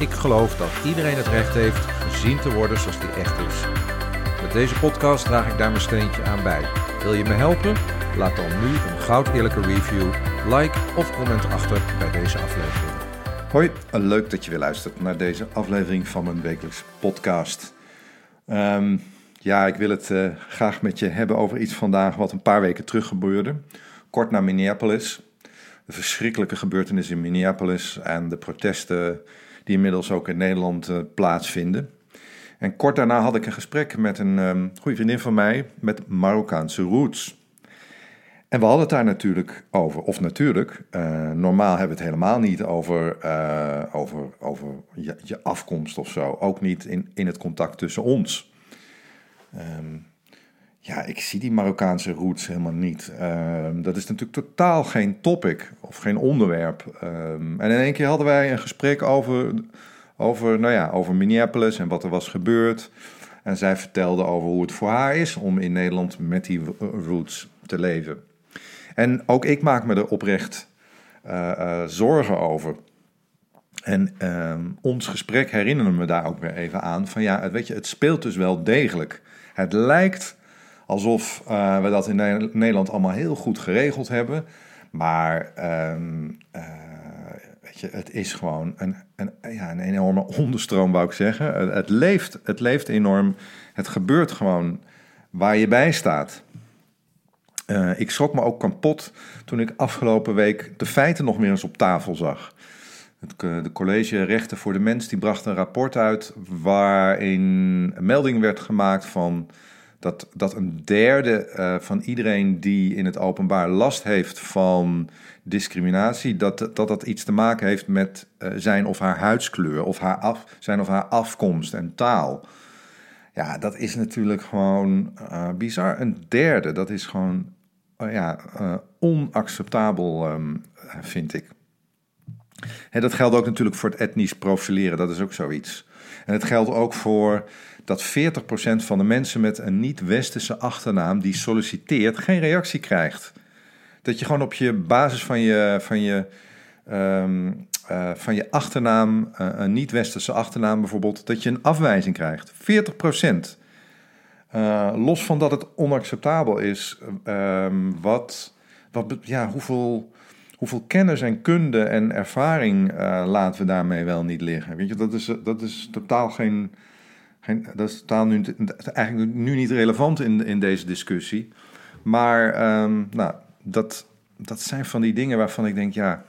ik geloof dat iedereen het recht heeft gezien te worden zoals die echt is. Met deze podcast draag ik daar mijn steentje aan bij. Wil je me helpen? Laat dan nu een goud eerlijke review, like of comment achter bij deze aflevering. Hoi, leuk dat je weer luistert naar deze aflevering van mijn wekelijks podcast. Ehm, ja, ik wil het uh, graag met je hebben over iets vandaag wat een paar weken terug gebeurde. Kort na Minneapolis. De verschrikkelijke gebeurtenissen in Minneapolis en de protesten die inmiddels ook in Nederland uh, plaatsvinden. En kort daarna had ik een gesprek met een um, goede vriendin van mij met Marokkaanse roots. En we hadden het daar natuurlijk over. Of natuurlijk, uh, normaal hebben we het helemaal niet over, uh, over, over je, je, afkomst of zo. Ook niet in, in het contact tussen ons. Um, ja, ik zie die Marokkaanse roots helemaal niet. Um, dat is natuurlijk totaal geen topic of geen onderwerp. Um, en in één keer hadden wij een gesprek over, over, nou ja, over Minneapolis en wat er was gebeurd. En zij vertelde over hoe het voor haar is om in Nederland met die roots te leven. En ook ik maak me er oprecht uh, uh, zorgen over. En um, ons gesprek herinnerde me daar ook weer even aan. Van ja, weet je, het speelt dus wel degelijk. Het lijkt alsof uh, we dat in Nederland allemaal heel goed geregeld hebben. Maar um, weet je, het is gewoon een, een, ja, een enorme onderstroom, wou ik zeggen. Het, leeft, het leeft enorm. Het gebeurt gewoon waar je bij staat. Uh, ik schrok me ook kapot toen ik afgelopen week de feiten nog meer eens op tafel zag. Het, de college Rechten voor de Mens die bracht een rapport uit waarin melding werd gemaakt van dat, dat een derde uh, van iedereen die in het openbaar last heeft van discriminatie, dat dat, dat iets te maken heeft met uh, zijn of haar huidskleur of haar af, zijn of haar afkomst en taal. Ja, dat is natuurlijk gewoon uh, bizar. Een derde, dat is gewoon ja, onacceptabel, um, vind ik. Dat geldt ook natuurlijk voor het etnisch profileren, dat is ook zoiets. En het geldt ook voor dat 40% van de mensen met een niet-westerse achternaam die solliciteert geen reactie krijgt. Dat je gewoon op je basis van je, van je, um, uh, van je achternaam, uh, een niet-westerse achternaam bijvoorbeeld, dat je een afwijzing krijgt. 40%. Uh, los van dat het onacceptabel is, um, wat, wat, ja, hoeveel, hoeveel kennis en kunde en ervaring laten we daarmee wel niet liggen. Weet je, dat is, dat is totaal geen geen, dat is totaal nu, eigenlijk nu niet relevant in, in deze discussie. Maar um, nou, dat, dat zijn van die dingen waarvan ik denk, ja,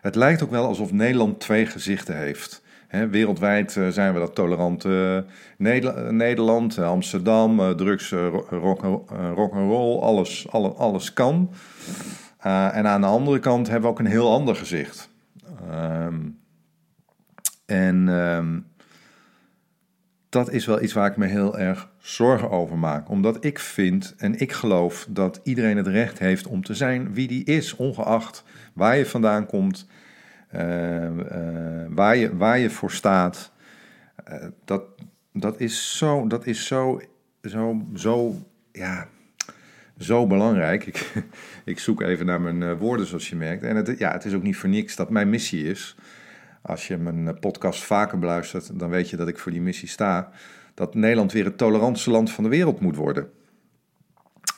het lijkt ook wel alsof Nederland twee gezichten heeft. He, wereldwijd uh, zijn we dat tolerante uh, Nederland, Amsterdam, drugs, rock, rock and roll, alles, alle, alles kan. En aan de andere kant hebben we ook een heel ander gezicht. Um, en um, dat is wel iets waar ik me heel erg zorgen over maak. Omdat ik vind en ik geloof dat iedereen het recht heeft om te zijn wie die is, ongeacht waar je vandaan komt, uh, uh, waar, je, waar je voor staat. Uh, dat, dat is zo, dat is zo, zo, zo, ja, zo belangrijk. Ik, ik zoek even naar mijn woorden, zoals je merkt. En het, ja, het is ook niet voor niks dat mijn missie is als je mijn eh, podcast vaker beluistert, dan weet je dat ik voor die missie sta. Dat Nederland weer het tolerantste land van de wereld moet worden.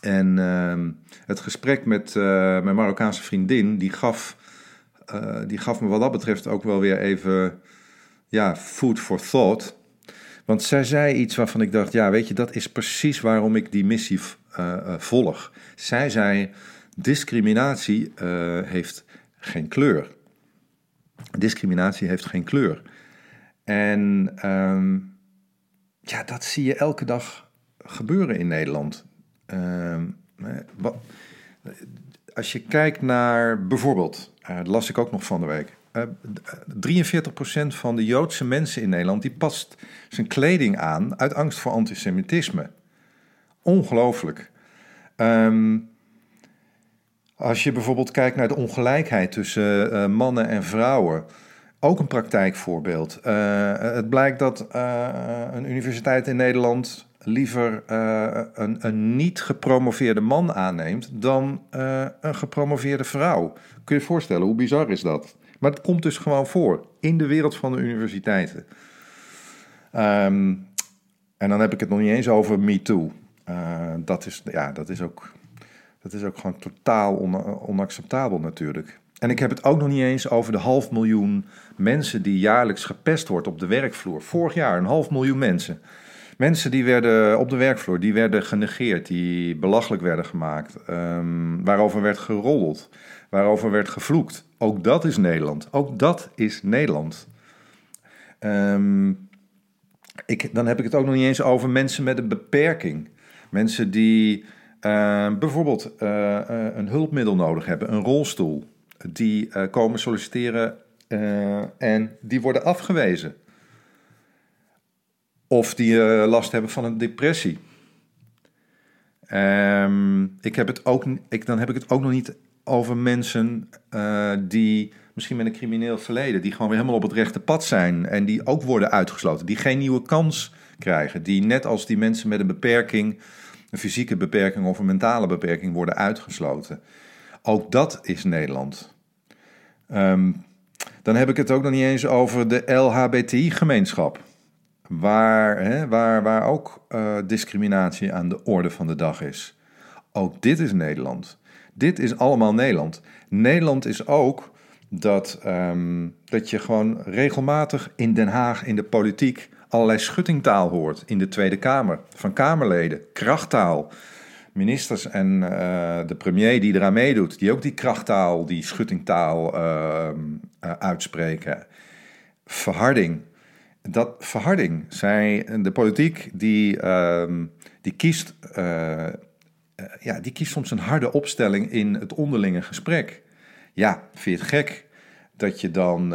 En uh, het gesprek met uh, mijn Marokkaanse vriendin, die gaf, die gaf me wat dat betreft ook wel weer even ja, food for thought. Want zij zei iets waarvan ik dacht, ja weet je, dat is precies waarom ik die missie volg. Zij zei, discriminatie heeft geen kleur. Discriminatie heeft geen kleur. En um, ja, dat zie je elke dag gebeuren in Nederland. Wat, als je kijkt naar bijvoorbeeld, las ik ook nog van de week, Uh, 43% van de Joodse mensen in Nederland die past zijn kleding aan uit angst voor antisemitisme. Ongelooflijk. Ehm, als je bijvoorbeeld kijkt naar de ongelijkheid tussen uh, mannen en vrouwen, ook een praktijkvoorbeeld. Uh, het blijkt dat uh, een universiteit in Nederland liever een, een, niet gepromoveerde man aanneemt dan een gepromoveerde vrouw. Kun je je voorstellen, hoe bizar is dat? Maar het komt dus gewoon voor in de wereld van de universiteiten. Um, en dan heb ik het nog niet eens over MeToo. Dat, is, ja, dat is ook dat is ook gewoon totaal onacceptabel natuurlijk. En ik heb het ook nog niet eens over de half miljoen mensen die jaarlijks gepest wordt op de werkvloer. Vorig jaar een half miljoen mensen. Mensen die werden op de werkvloer, die werden genegeerd, die belachelijk werden gemaakt, um, waarover werd geroddeld, waarover werd gevloekt. Ook dat is Nederland. Ook dat is Nederland. Um, ik, dan heb ik het ook nog niet eens over mensen met een beperking. Mensen die uh, bijvoorbeeld uh, een hulpmiddel nodig hebben, een rolstoel. Die komen solliciteren en die worden afgewezen. Of die last hebben van een depressie. Um, ik heb het ook, ik, dan heb ik het ook nog niet over mensen die misschien met een crimineel verleden, die gewoon weer helemaal op het rechte pad zijn en die ook worden uitgesloten, die geen nieuwe kans krijgen, die net als die mensen met een beperking een fysieke beperking of een mentale beperking worden uitgesloten. Ook dat is Nederland. Um, dan heb ik het ook nog niet eens over de LHBTI-gemeenschap. Waar, waar, waar ook uh, discriminatie aan de orde van de dag is. Ook dit is Nederland. Dit is allemaal Nederland. Nederland is ook dat, um, dat je gewoon regelmatig in Den Haag in de politiek allerlei schuttingtaal hoort in de Tweede Kamer van Kamerleden, krachttaal. Ministers en uh, de premier die eraan meedoet, die ook die krachttaal, die schuttingtaal uh, uh, uitspreken. Verharding. Dat verharding. Zij, de politiek die, ehm, die, kiest, ja, die kiest soms een harde opstelling in het onderlinge gesprek. Ja, vind je het gek dat je dan,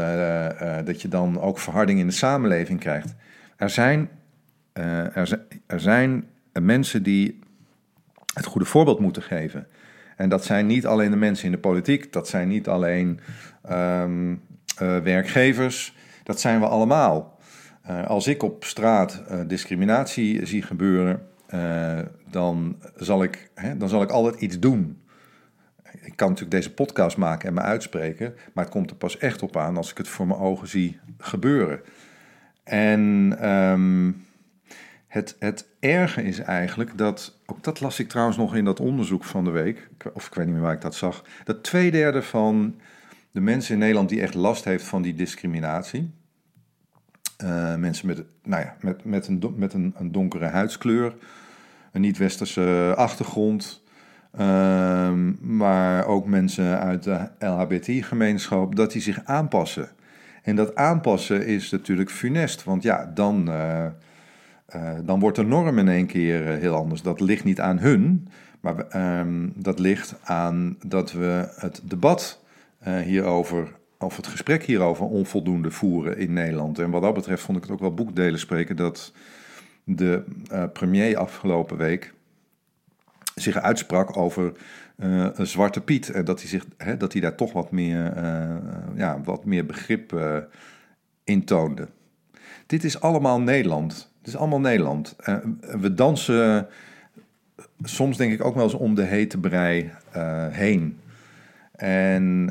dat je dan ook verharding in de samenleving krijgt? Er zijn, uh, er, zijn mensen die het goede voorbeeld moeten geven. En dat zijn niet alleen de mensen in de politiek, dat zijn niet alleen um, uh, werkgevers, dat zijn we allemaal. Uh, als ik op straat discriminatie zie gebeuren, dan, zal ik, hè, dan zal ik altijd iets doen. Ik kan natuurlijk deze podcast maken en me uitspreken, maar het komt er pas echt op aan als ik het voor mijn ogen zie gebeuren. En ehm, het, het erge is eigenlijk dat, ook dat las ik trouwens nog in dat onderzoek van de week, of ik weet niet meer waar ik dat zag, dat twee derde van de mensen in Nederland die echt last heeft van die discriminatie, uh, mensen met, nou ja, met, met, een, met een, een donkere huidskleur, een niet-westerse achtergrond, ehm, maar ook mensen uit de LHBT-gemeenschap, dat die zich aanpassen. En dat aanpassen is natuurlijk funest, want ja, dan, uh, uh, dan wordt de norm in één keer uh, heel anders. Dat ligt niet aan hun, maar um, dat ligt aan dat we het debat hierover, of het gesprek hierover onvoldoende voeren in Nederland. En wat dat betreft vond ik het ook wel boekdelen spreken dat de premier afgelopen week zich uitsprak over uh, Zwarte Piet. En dat hij, zich, hè, dat hij daar toch wat meer, uh, ja, wat meer begrip uh, in toonde. Dit is allemaal Nederland. Dit is allemaal Nederland. we dansen soms denk ik ook wel eens om de hete brei heen. En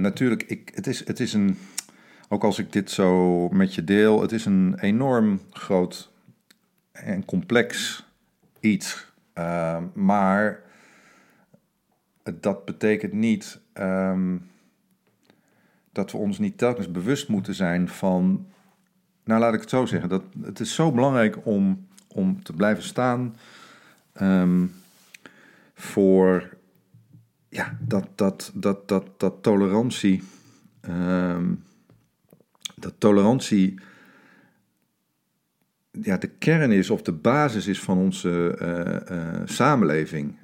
natuurlijk, ik, het, is, het is een, ook als ik dit zo met je deel, het is een enorm groot en complex iets. Maar dat betekent niet um, dat we ons niet telkens bewust moeten zijn van. Nou, laat ik het zo zeggen. Dat, het is zo belangrijk om, om te blijven staan um, voor ja, dat, dat, dat, dat, dat tolerantie. Dat tolerantie ja, de kern is of de basis is van onze uh, uh, samenleving.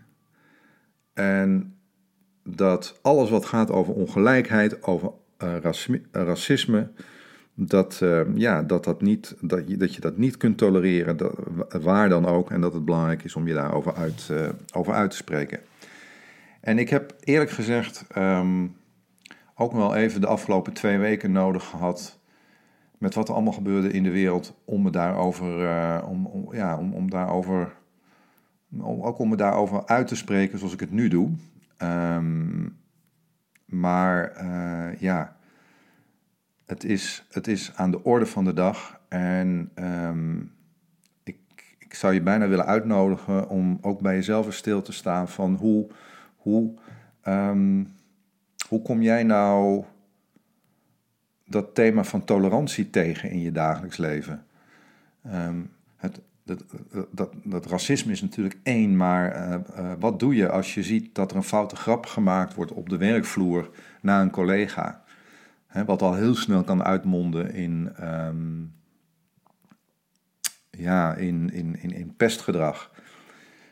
En dat alles wat gaat over ongelijkheid, over racisme, dat, ja, dat, dat, niet, dat, je, dat je dat niet kunt tolereren, dat, waar dan ook, en dat het belangrijk is om je daarover uit, over uit te spreken. En ik heb eerlijk gezegd ehm, ook wel even de afgelopen twee weken nodig gehad met wat er allemaal gebeurde in de wereld om me daarover, uh, om, om, ja, om, om daarover, om, ook om me daarover uit te spreken zoals ik het nu doe. Ehm, maar uh, ja, het is, het is aan de orde van de dag en um, ik, ik zou je bijna willen uitnodigen om ook bij jezelf stil te staan van hoe, hoe, um, hoe kom jij nou dat thema van tolerantie tegen in je dagelijks leven. Ehm, het, dat, dat, racisme is natuurlijk één, maar eh, eh, wat doe je als je ziet dat er een foute grap gemaakt wordt op de werkvloer naar een collega? wat al heel snel kan uitmonden in, ehm, ja, in, in, in, in pestgedrag.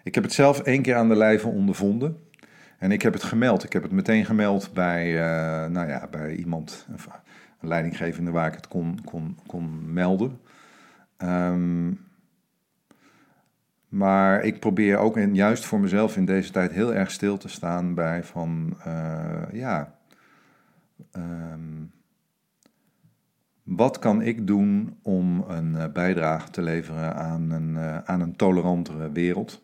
Ik heb het zelf één keer aan de lijve ondervonden. En ik heb het gemeld. Ik heb het meteen gemeld bij, uh, nou ja, bij iemand, leidinggevende waar ik het kon, kon, kon melden. Um, maar ik probeer ook en juist voor mezelf in deze tijd heel erg stil te staan bij van uh, ja. Um, wat kan ik doen om een uh, bijdrage te leveren aan een, uh, aan een tolerantere wereld?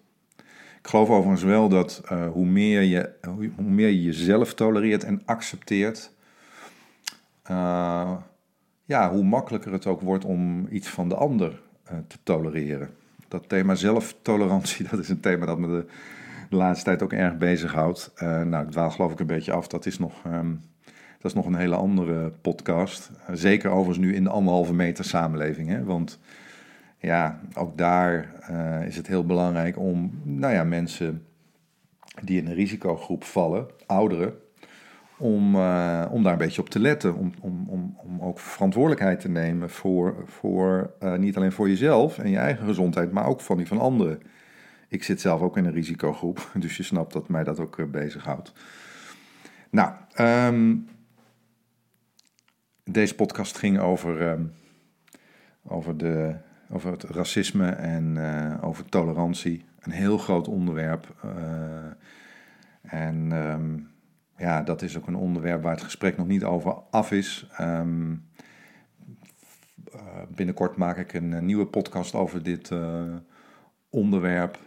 Ik geloof overigens wel dat hoe, meer je, hoe meer je jezelf tolereert en accepteert, uh, ja, hoe makkelijker het ook wordt om iets van de ander uh, te tolereren. Dat thema zelftolerantie, dat is een thema dat me de, laatste tijd ook erg bezighoudt. Uh, nou, ik dwaal geloof ik een beetje af. Dat is nog, um, dat is nog een hele andere podcast. zeker overigens nu in de anderhalve meter samenleving. Hè? Want ja, ook daar is het heel belangrijk om nou ja, mensen die in een risicogroep vallen, ouderen, om, uh, om daar een beetje op te letten. Om, om, om, om ook verantwoordelijkheid te nemen voor, voor uh, niet alleen voor jezelf en je eigen gezondheid, maar ook van die van anderen. Ik zit zelf ook in een risicogroep, dus je snapt dat mij dat ook uh, bezighoudt. Nou, um, deze podcast ging over, um, over, de, over het racisme en over tolerantie. Een heel groot onderwerp. en um, ja, dat is ook een onderwerp waar het gesprek nog niet over af is. Um, uh, binnenkort maak ik een, nieuwe podcast over dit uh, onderwerp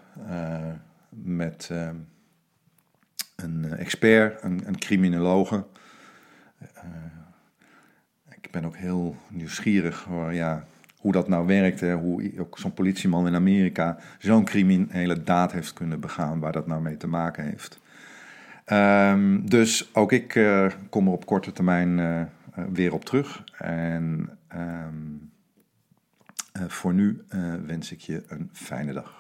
met een expert, een, een criminologe. ik ben ook heel nieuwsgierig ja, hoe dat nou werkt. Hè, hoe ook zo'n politieman in Amerika zo'n criminele daad heeft kunnen begaan, waar dat nou mee te maken heeft. Um, dus ook ik uh, kom er op korte termijn uh, weer op terug. En uh, voor nu wens ik je een fijne dag.